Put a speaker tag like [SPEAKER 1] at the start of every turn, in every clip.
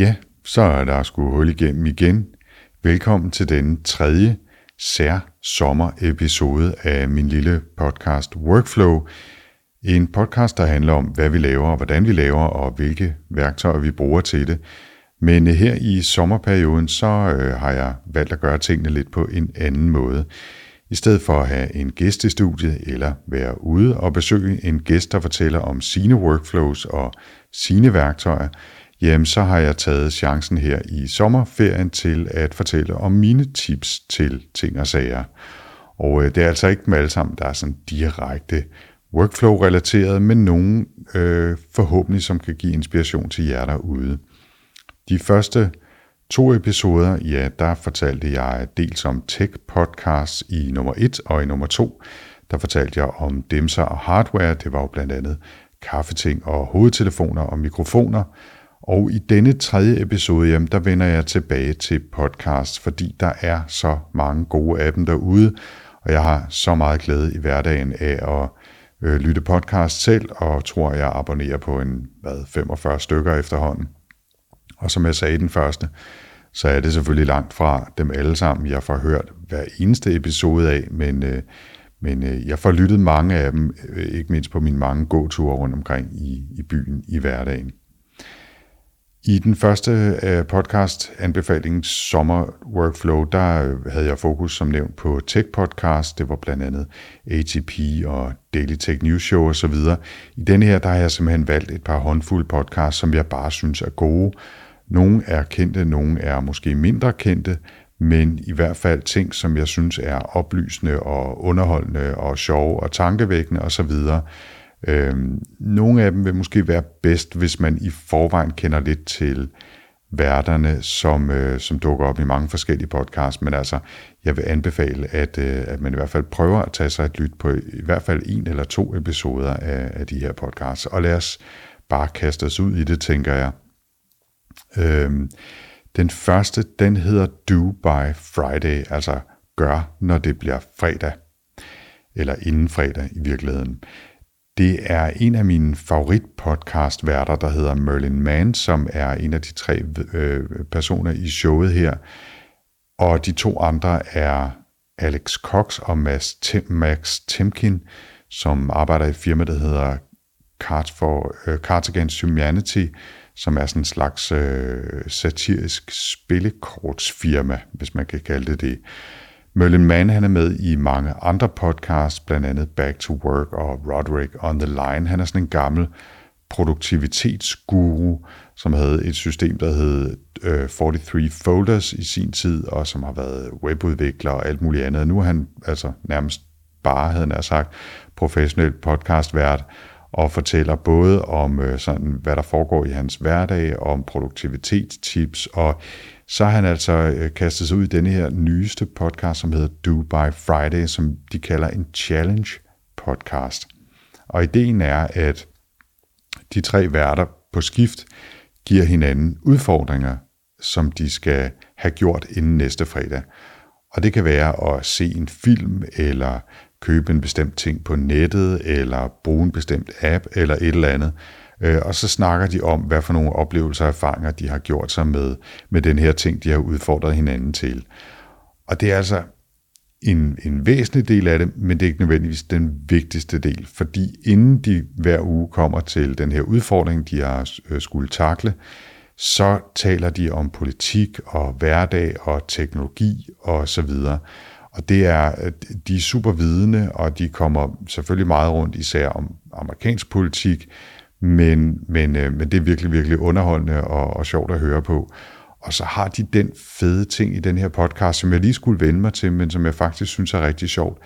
[SPEAKER 1] Ja, så er der sgu hul igennem igen. Velkommen til den tredje sær sommerepisode af min lille podcast Workflow. En podcast, der handler om, hvad vi laver, og hvordan vi laver, og hvilke værktøjer vi bruger til det. Men øh, her i sommerperioden, så øh, har jeg valgt at gøre tingene lidt på en anden måde. I stedet for at have en gæst i studiet, eller være ude og besøge en gæst, der fortæller om sine workflows og sine værktøjer, jamen så har jeg taget chancen her i sommerferien til at fortælle om mine tips til ting og sager. Og øh, det er altså ikke dem alle sammen, der er sådan direkte workflow-relateret, men nogen øh, forhåbentlig, som kan give inspiration til jer derude. De første to episoder, ja, der fortalte jeg dels om tech podcasts i nummer 1 og i nummer 2, der fortalte jeg om demser og hardware. Det var jo blandt andet kaffeting og hovedtelefoner og mikrofoner. Og i denne tredje episode, jamen, der vender jeg tilbage til podcast, fordi der er så mange gode af dem derude, og jeg har så meget glæde i hverdagen af at øh, lytte podcast selv, og tror, jeg abonnerer på en hvad, 45 stykker efterhånden. Og som jeg sagde i den første, så er det selvfølgelig langt fra dem alle sammen, jeg får hørt hver eneste episode af, men, øh, men øh, jeg får lyttet mange af dem, øh, ikke mindst på mine mange gåture rundt omkring i, i byen i hverdagen. I den første øh, podcast anbefaling Sommer Workflow, der øh, havde jeg fokus som nævnt på tech podcast. Det var blandt andet ATP og Daily Tech News Show osv. I denne her, der har jeg simpelthen valgt et par håndfulde podcasts, som jeg bare synes er gode. Nogle er kendte, nogle er måske mindre kendte, men i hvert fald ting, som jeg synes er oplysende og underholdende og sjove og tankevækkende osv., Øhm, nogle af dem vil måske være bedst, hvis man i forvejen kender lidt til værterne, som, øh, som dukker op i mange forskellige podcasts, men altså, jeg vil anbefale, at, øh, at man i hvert fald prøver at tage sig et lyt på i hvert fald en eller to episoder af, af de her podcasts, og lad os bare kaste os ud i det, tænker jeg. Øhm, den første, den hedder Do by Friday, altså gør, når det bliver fredag, eller inden fredag i virkeligheden. Det er en af mine favoritpodcast-værter, der hedder Merlin Mann, som er en af de tre øh, personer i showet her. Og de to andre er Alex Cox og Max, Tim, Max Timkin, som arbejder i et firma, der hedder Cards, for, øh, uh, Cards Against Humanity, som er sådan en slags uh, satirisk spillekortsfirma, hvis man kan kalde det det. Merlin Mann han er med i mange andre podcasts, blandt andet Back to Work og Roderick on the Line. Han er sådan en gammel produktivitetsguru, som havde et system, der hed øh, 43 Folders i sin tid, og som har været webudvikler og alt muligt andet. Nu er han altså nærmest bare, havde han sagt, professionel podcastvært, og fortæller både om øh, sådan, hvad der foregår i hans hverdag, om produktivitetstips, og så har han altså øh, kastet sig ud i denne her nyeste podcast, som hedder Do by Friday, som de kalder en challenge podcast. Og ideen er, at de tre værter på skift giver hinanden udfordringer, som de skal have gjort inden næste fredag. Og det kan være at se en film, eller købe en bestemt ting på nettet, eller bruge en bestemt app, eller et eller andet. Øh, og så snakker de om, hvad for nogle oplevelser og erfaringer, de har gjort sig med, med den her ting, de har udfordret hinanden til. Og det er altså en, en væsentlig del af det, men det er ikke nødvendigvis den vigtigste del, fordi inden de hver uge kommer til den her udfordring, de har øh, skulle takle, så taler de om politik og hverdag og teknologi og så videre. Og det er, øh, de er super vidende, og de kommer selvfølgelig meget rundt især om amerikansk politik, men, men, øh, men det er virkelig, virkelig underholdende og, og sjovt at høre på. Og så har de den fede ting i den her podcast, som jeg lige skulle vende mig til, men som jeg faktisk synes er rigtig sjovt,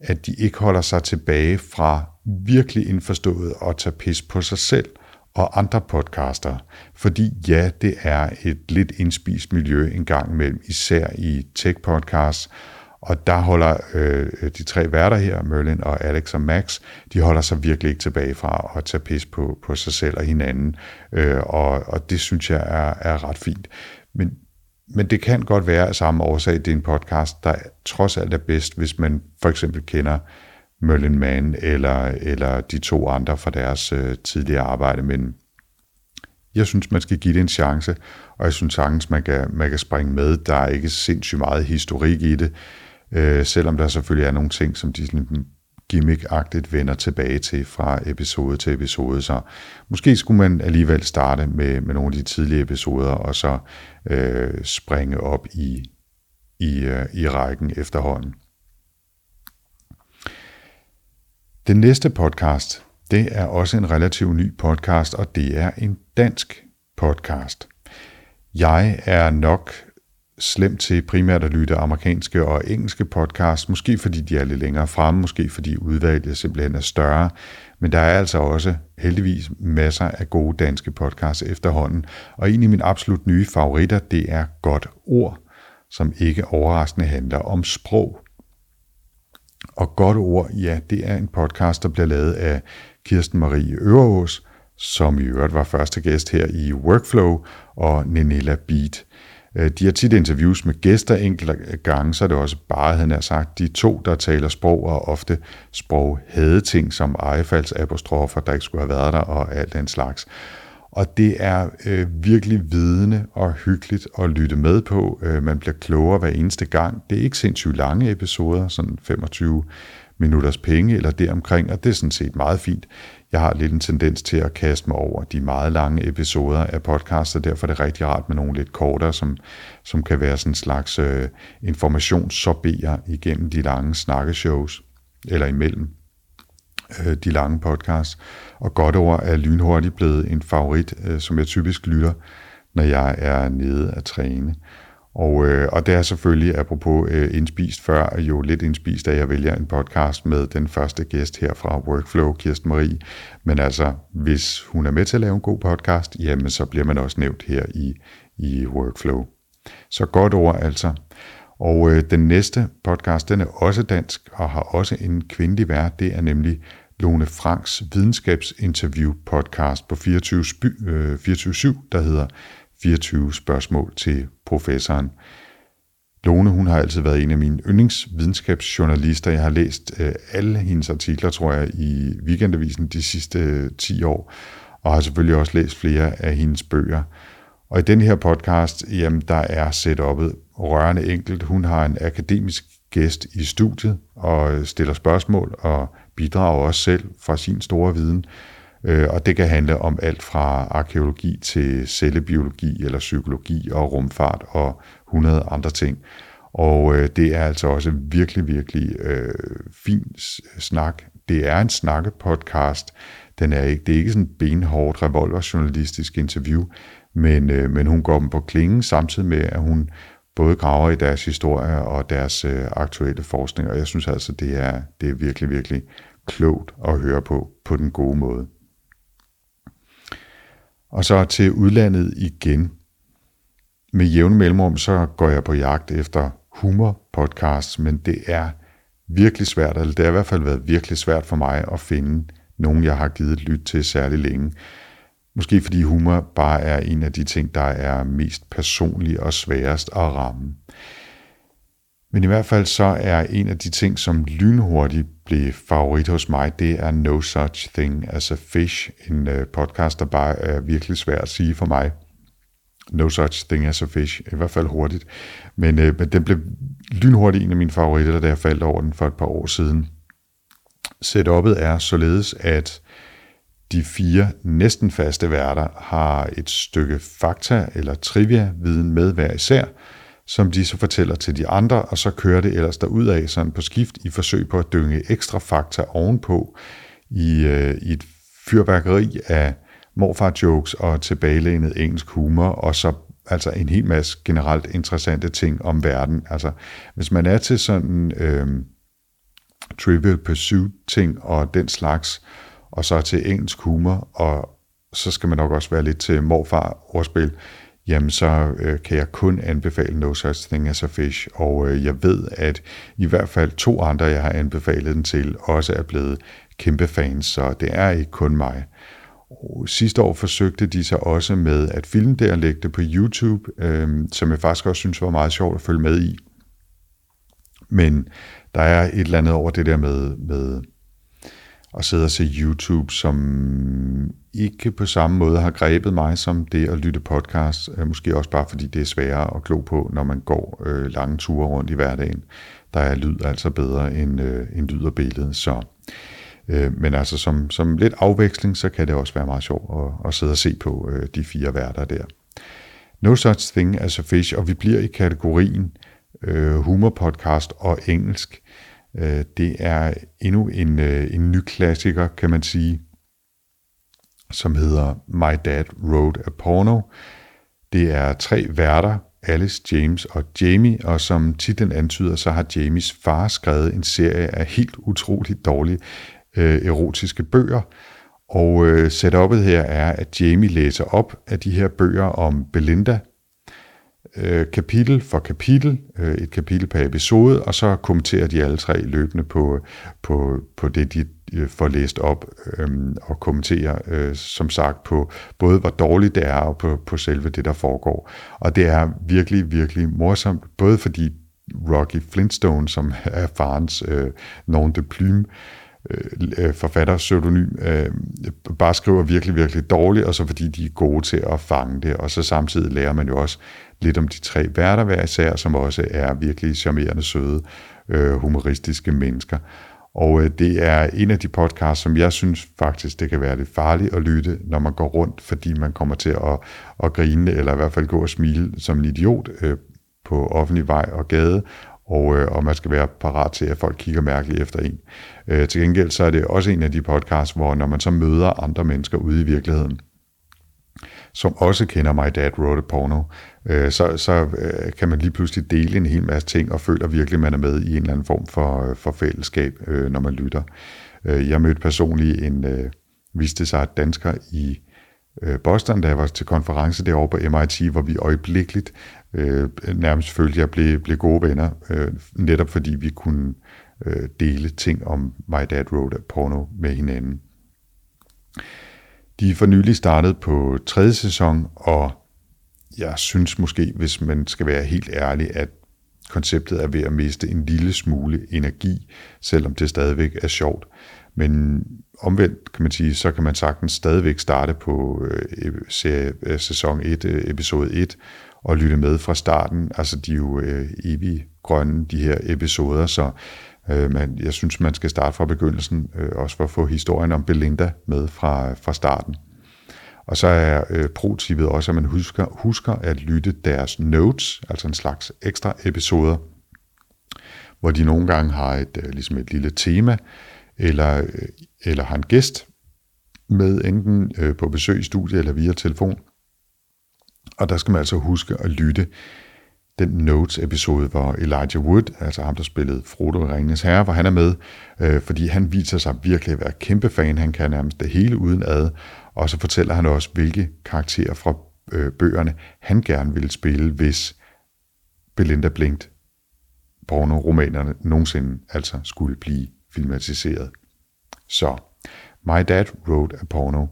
[SPEAKER 1] at de ikke holder sig tilbage fra virkelig indforstået at tage pis på sig selv og andre podcaster. Fordi ja, det er et lidt indspist miljø en gang imellem, især i tech-podcasts, og der holder øh, de tre værter her, Merlin og Alex og Max, de holder sig virkelig ikke tilbage fra at tage pis på, på sig selv og hinanden. Øh, og, og det synes jeg er, er ret fint. Men, men det kan godt være af samme årsag, det er en podcast, der trods alt er bedst, hvis man for eksempel kender Merlin Mann eller, eller de to andre fra deres øh, tidligere arbejde. Men jeg synes, man skal give det en chance, og jeg synes sagtens, man kan, man kan springe med. Der er ikke sindssygt meget historik i det, øh, selvom der selvfølgelig er nogle ting, som de sådan gimmick-agtigt vender tilbage til fra episode til episode. Så måske skulle man alligevel starte med, med nogle af de tidlige episoder, og så øh, springe op i, i, øh, i rækken efterhånden. Den næste podcast, det er også en relativt ny podcast, og det er en dansk podcast. Jeg er nok slemt til primært at lytte amerikanske og engelske podcasts, måske fordi de er lidt længere fremme, måske fordi udvalget simpelthen er større, men der er altså også heldigvis masser af gode danske podcasts efterhånden, og en af mine absolut nye favoritter, det er Godt Ord, som ikke overraskende handler om sprog. Og Godt Ord, ja, det er en podcast, der bliver lavet af Kirsten Marie Øverås, som i øvrigt var første gæst her i Workflow, og Nenella Beat. Øh, de har tit interviews med gæster enkelte gange, så er det også bare, han har sagt, de to, der taler sprog, og ofte sprog ting som ejefaldsapostrofer, der ikke skulle have været der, og alt den slags. Og det er øh, virkelig vidende og hyggeligt at lytte med på. Øh, man bliver klogere hver eneste gang. Det er ikke sindssygt lange episoder, sådan 25 minutters penge eller deromkring, og det er sådan set meget fint. Jeg har lidt en tendens til at kaste mig over de meget lange episoder af podcasts, og derfor er det rigtig rart med nogle lidt kortere, som, som kan være sådan en slags øh, informationssorberer igennem de lange snakkeshows, eller imellem øh, de lange podcasts. Og godt over er lynhurtigt blevet en favorit, øh, som jeg typisk lytter, når jeg er nede at træne. Og, øh, og det er selvfølgelig, apropos øh, indspist før, jo lidt indspist, at jeg vælger en podcast med den første gæst her fra Workflow, Kirsten Marie. Men altså, hvis hun er med til at lave en god podcast, jamen så bliver man også nævnt her i, i Workflow. Så godt ord altså. Og øh, den næste podcast, den er også dansk og har også en kvindelig vært. Det er nemlig Lone Franks videnskabsinterview podcast på 24, øh, 24 der hedder 24 spørgsmål til professoren. Lone, hun har altid været en af mine yndlingsvidenskabsjournalister. Jeg har læst øh, alle hendes artikler, tror jeg, i Weekendavisen de sidste øh, 10 år, og har selvfølgelig også læst flere af hendes bøger. Og i den her podcast, jamen, der er setupet rørende enkelt. Hun har en akademisk gæst i studiet og øh, stiller spørgsmål og bidrager også selv fra sin store viden. Øh, og det kan handle om alt fra arkeologi til cellebiologi eller psykologi og rumfart og 100 andre ting. Og øh, det er altså også virkelig, virkelig øh, fin snak. Det er en snakkepodcast. Den er ikke, det er ikke sådan benhårdt revolverjournalistisk interview, men, øh, men hun går dem på klingen samtidig med, at hun både graver i deres historie og deres øh, aktuelle forskning, og jeg synes altså, det er, det er virkelig, virkelig klogt at høre på, på den gode måde. Og så til udlandet igen. Med jævne mellemrum, så går jeg på jagt efter humor-podcasts, men det er virkelig svært, eller det har i hvert fald været virkelig svært for mig at finde nogen, jeg har givet lyt til særlig længe. Måske fordi humor bare er en af de ting, der er mest personlig og sværest at ramme. Men i hvert fald så er en af de ting, som lynhurtigt blev favorit hos mig, det er No Such Thing as a Fish, en øh, podcast, der bare er virkelig svær at sige for mig. No Such Thing as a Fish, i hvert fald hurtigt. Men, øh, men den blev lynhurtigt en af mine favoritter, da jeg faldt over den for et par år siden. Setupet er således, at de fire næsten faste værter har et stykke fakta eller trivia-viden med hver især, som de så fortæller til de andre, og så kører det ellers af sådan på skift i forsøg på at dynge ekstra fakta ovenpå i, øh, i et fyrværkeri af morfar-jokes og tilbagelænet engelsk humor, og så altså en hel masse generelt interessante ting om verden. Altså, hvis man er til sådan øh, Trivial Pursuit-ting og den slags, og så til engelsk humor, og så skal man nok også være lidt til morfar-ordspil, jamen så øh, kan jeg kun anbefale No Such Thing as a Fish, og øh, jeg ved, at i hvert fald to andre, jeg har anbefalet den til, også er blevet kæmpe fans, så det er ikke kun mig. Og sidste år forsøgte de sig også med at filme det og lægge det på YouTube, øh, som jeg faktisk også synes var meget sjovt at følge med i. Men der er et eller andet over det der med, med at sidde og se YouTube, som ikke på samme måde har grebet mig som det at lytte podcast. Øh, måske også bare fordi det er sværere at glo på, når man går øh, lange ture rundt i hverdagen. Der er lyd altså bedre end, øh, end lyd og billede. Så, øh, men altså som, som lidt afveksling, så kan det også være meget sjovt at, at sidde og se på øh, de fire værter der. No Such Thing as a Fish, og vi bliver i kategorien øh, humorpodcast og engelsk. Øh, Øh, det er endnu en, øh, en ny klassiker, kan man sige, som hedder My Dad Wrote a Porno. Det er tre værter, Alice, James og Jamie, og som titlen antyder, så har Jamies far skrevet en serie af helt utroligt dårlige øh, erotiske bøger, og øh, setup'et her er, at Jamie læser op af de her bøger om Belinda, øh, kapitel for kapitel, øh, et kapitel per episode, og så kommenterer de alle tre løbende på, på, på det, de øh, får læst op, øh, og kommenterer øh, som sagt på både, hvor dårligt det er, og på, på selve det, der foregår. Og det er virkelig, virkelig morsomt, både fordi Rocky Flintstone, som er farens øh, nom de plume, Øh, øh, forfatter pseudonym, øh, bare skriver virkelig, virkelig dårligt, og så fordi de er gode til at fange det, og så samtidig lærer man jo også lidt om de tre værter hver især, som også er virkelig charmerende, søde, øh, humoristiske mennesker. Og øh, det er en af de podcasts, som jeg synes faktisk, det kan være lidt farligt at lytte, når man går rundt, fordi man kommer til at, at grine, eller i hvert fald gå og smile som en idiot øh, på offentlig vej og gade, og, øh, og man skal være parat til, at folk kigger mærkeligt efter en. Øh, til gengæld så er det også en af de podcasts, hvor når man så møder andre mennesker ude i virkeligheden, som også kender My Dad Wrote a Porno, øh, så, så øh, kan man lige pludselig dele en hel masse ting, og føler virkelig, at man er med i en eller anden form for, øh, for fællesskab, øh, når man lytter. Øh, jeg mødte personligt en, øh, viste sig at dansker i øh, Boston, da jeg var til konference derovre på MIT, hvor vi øjeblikkeligt øh, nærmest følte, at jeg blev, blev gode venner, øh, netop fordi vi kunne øh, dele ting om My Dad Wrote a Porno med hinanden. De er for nylig startet på tredje sæson, og jeg synes måske, hvis man skal være helt ærlig, at konceptet er ved at miste en lille smule energi, selvom det stadigvæk er sjovt. Men omvendt kan man sige, så kan man sagtens stadigvæk starte på øh, serie, øh, sæson 1, øh, episode 1, og lytte med fra starten. Altså, de er jo øh, grønne, de her episoder, så øh, man, jeg synes, man skal starte fra begyndelsen, øh, også for at få historien om Belinda med fra, øh, fra starten. Og så er øh, pro-tippet også, at man husker, husker at lytte deres notes, altså en slags ekstra episoder, hvor de nogle gange har et, øh, ligesom et lille tema, eller, øh, eller har en gæst med, enten øh, på besøg i studiet eller via telefon. Og der skal man altså huske at lytte den Notes-episode, hvor Elijah Wood, altså ham, der spillede Frodo i Ringens Herre, hvor han er med, øh, fordi han viser sig virkelig at være kæmpe fan. Han kan nærmest det hele uden ad, og så fortæller han også, hvilke karakterer fra øh, bøgerne han gerne ville spille, hvis Belinda Blinkt porno-romanerne nogensinde altså skulle blive filmatiseret. Så, My Dad Wrote a Porno.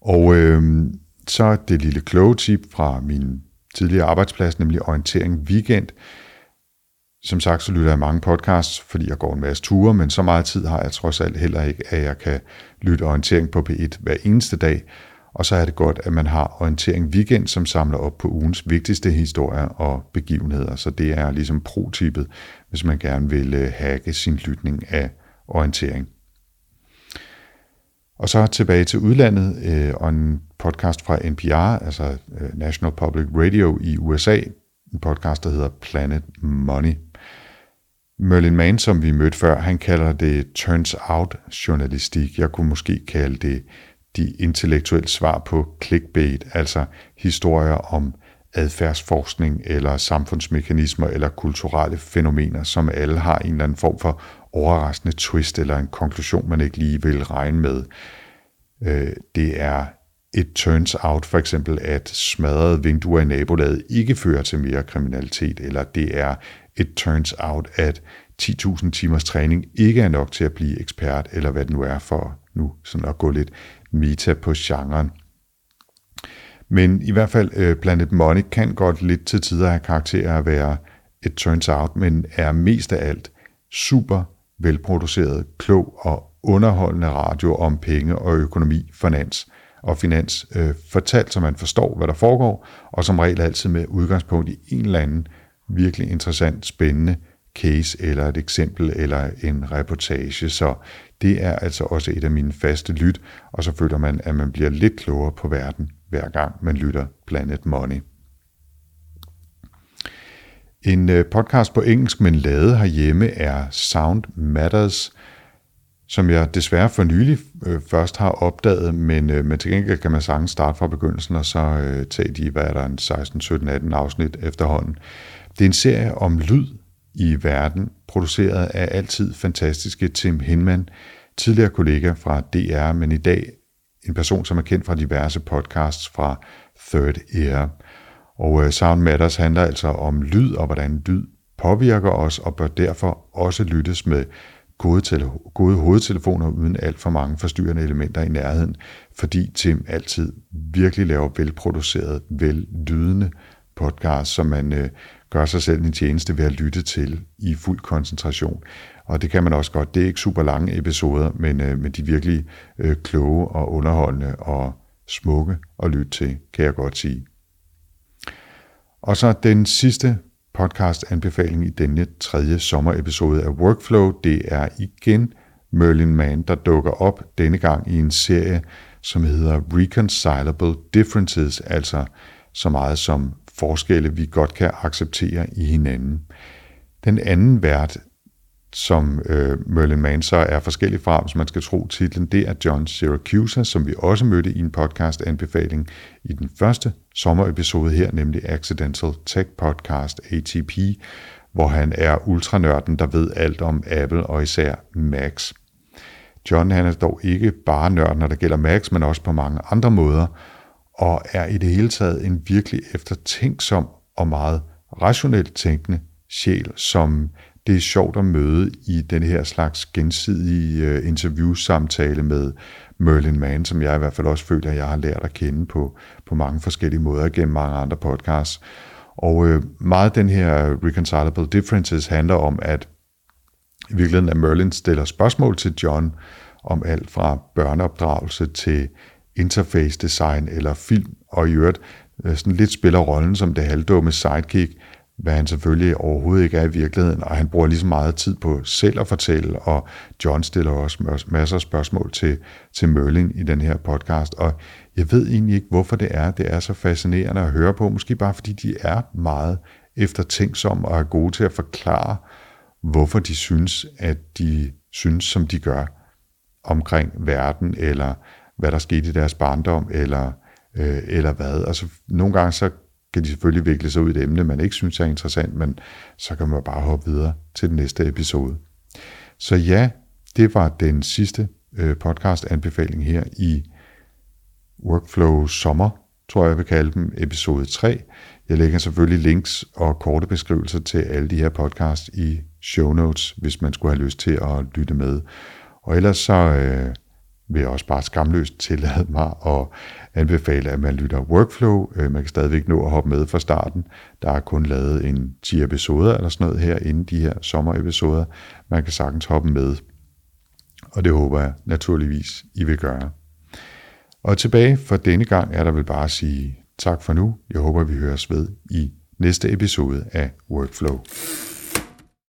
[SPEAKER 1] Og øh, så det lille kloge tip fra min tidligere arbejdsplads, nemlig Orientering Weekend. Som sagt, så lytter jeg mange podcasts, fordi jeg går en masse ture, men så meget tid har jeg trods alt heller ikke, at jeg kan lytte orientering på P1 hver eneste dag. Og så er det godt, at man har Orientering Weekend, som samler op på ugens vigtigste historier og begivenheder. Så det er ligesom pro-tippet, hvis man gerne vil øh, hacke sin lytning af orientering. Og så tilbage til udlandet øh, og en podcast fra NPR, altså øh, National Public Radio i USA, en podcast, der hedder Planet Money. Merlin Mann, som vi mødte før, han kalder det turns out journalistik. Jeg kunne måske kalde det de intellektuelle svar på clickbait, altså historier om adfærdsforskning eller samfundsmekanismer eller kulturelle fænomener, som alle har en eller anden form for overraskende twist eller en konklusion, man ikke lige vil regne med. Øh, det er et turns out for eksempel, at smadrede vinduer i nabolaget ikke fører til mere kriminalitet, eller det er et turns out, at 10.000 timers træning ikke er nok til at blive ekspert, eller hvad det nu er for nu sådan at gå lidt meta på genren. Men i hvert fald øh, Planet Money kan godt lidt til tider have karakter at være et turns out, men er mest af alt super velproduceret, klog og underholdende radio om penge og økonomi, finans og finans, øh, fortalt, så man forstår, hvad der foregår, og som regel altid med udgangspunkt i en eller anden virkelig interessant, spændende case, eller et eksempel, eller en reportage. Så det er altså også et af mine faste lyt, og så føler man, at man bliver lidt klogere på verden, hver gang man lytter Planet Money. En øh, podcast på engelsk, men lavet herhjemme, er Sound Matters, som jeg desværre for nylig øh, først har opdaget, men, øh, men til gengæld kan man sagtens starte fra begyndelsen, og så øh, tage de, hvad er der, en 16, 17, 18 afsnit efterhånden. Det er en serie om lyd i verden, produceret af altid fantastiske Tim Hinman, tidligere kollega fra DR, men i dag en person, som er kendt fra diverse podcasts fra Third Ear. Og øh, Sound Matters handler altså om lyd og hvordan lyd påvirker os, og bør derfor også lyttes med gode, tele- gode hovedtelefoner uden alt for mange forstyrrende elementer i nærheden, fordi Tim altid virkelig laver velproduceret, vellydende podcast, som man øh, gør sig selv en tjeneste ved at lytte til i fuld koncentration. Og det kan man også godt. Det er ikke super lange episoder, men, øh, men de er virkelig øh, kloge og underholdende og smukke at lytte til, kan jeg godt sige. Og så den sidste podcast-anbefaling i denne tredje sommerepisode af Workflow, det er igen Merlin Mann, der dukker op denne gang i en serie, som hedder Reconcilable Differences, altså så meget som forskelle, vi godt kan acceptere i hinanden. Den anden vært som øh, Merlin Manser er forskellig fra, hvis man skal tro titlen, det er John Syracuse, som vi også mødte i en podcast-anbefaling i den første sommerepisode her, nemlig Accidental Tech Podcast, ATP, hvor han er ultranørden, der ved alt om Apple og især Macs. John han er dog ikke bare nørd, når det gælder Macs, men også på mange andre måder, og er i det hele taget en virkelig eftertænksom og meget rationelt tænkende sjæl, som det er sjovt at møde i den her slags gensidige øh, interviewsamtale med Merlin Mann, som jeg i hvert fald også føler, at jeg har lært at kende på, på mange forskellige måder gennem mange andre podcasts. Og øh, meget den her Reconcilable Differences handler om, at i virkeligheden at Merlin stiller spørgsmål til John om alt fra børneopdragelse til interface design eller film, og i øvrigt øh, sådan lidt spiller rollen som det halvdumme sidekick, hvad han selvfølgelig overhovedet ikke er i virkeligheden, og han bruger lige så meget tid på selv at fortælle, og John stiller også masser af spørgsmål til, til Merlin i den her podcast, og jeg ved egentlig ikke, hvorfor det er, det er så fascinerende at høre på, måske bare fordi de er meget eftertænksomme og er gode til at forklare, hvorfor de synes, at de synes, som de gør omkring verden, eller hvad der skete i deres barndom, eller, øh, eller hvad. Altså, nogle gange så kan de selvfølgelig vikle sig ud i et emne, man ikke synes er interessant, men så kan man bare hoppe videre til den næste episode. Så ja, det var den sidste øh, podcast-anbefaling her i Workflow Sommer, tror jeg, jeg vil kalde dem, episode 3. Jeg lægger selvfølgelig links og korte beskrivelser til alle de her podcasts i show notes, hvis man skulle have lyst til at lytte med. Og ellers så øh, vil jeg også bare skamløst tillade mig at anbefale, at man lytter workflow. Øh, man kan stadigvæk nå at hoppe med fra starten. Der er kun lavet en 10 episoder eller sådan noget her, inden de her sommerepisoder. Man kan sagtens hoppe med, og det håber jeg naturligvis, I vil gøre. Og tilbage for denne gang er der vel bare at sige tak for nu. Jeg håber, vi høres ved i næste episode af Workflow.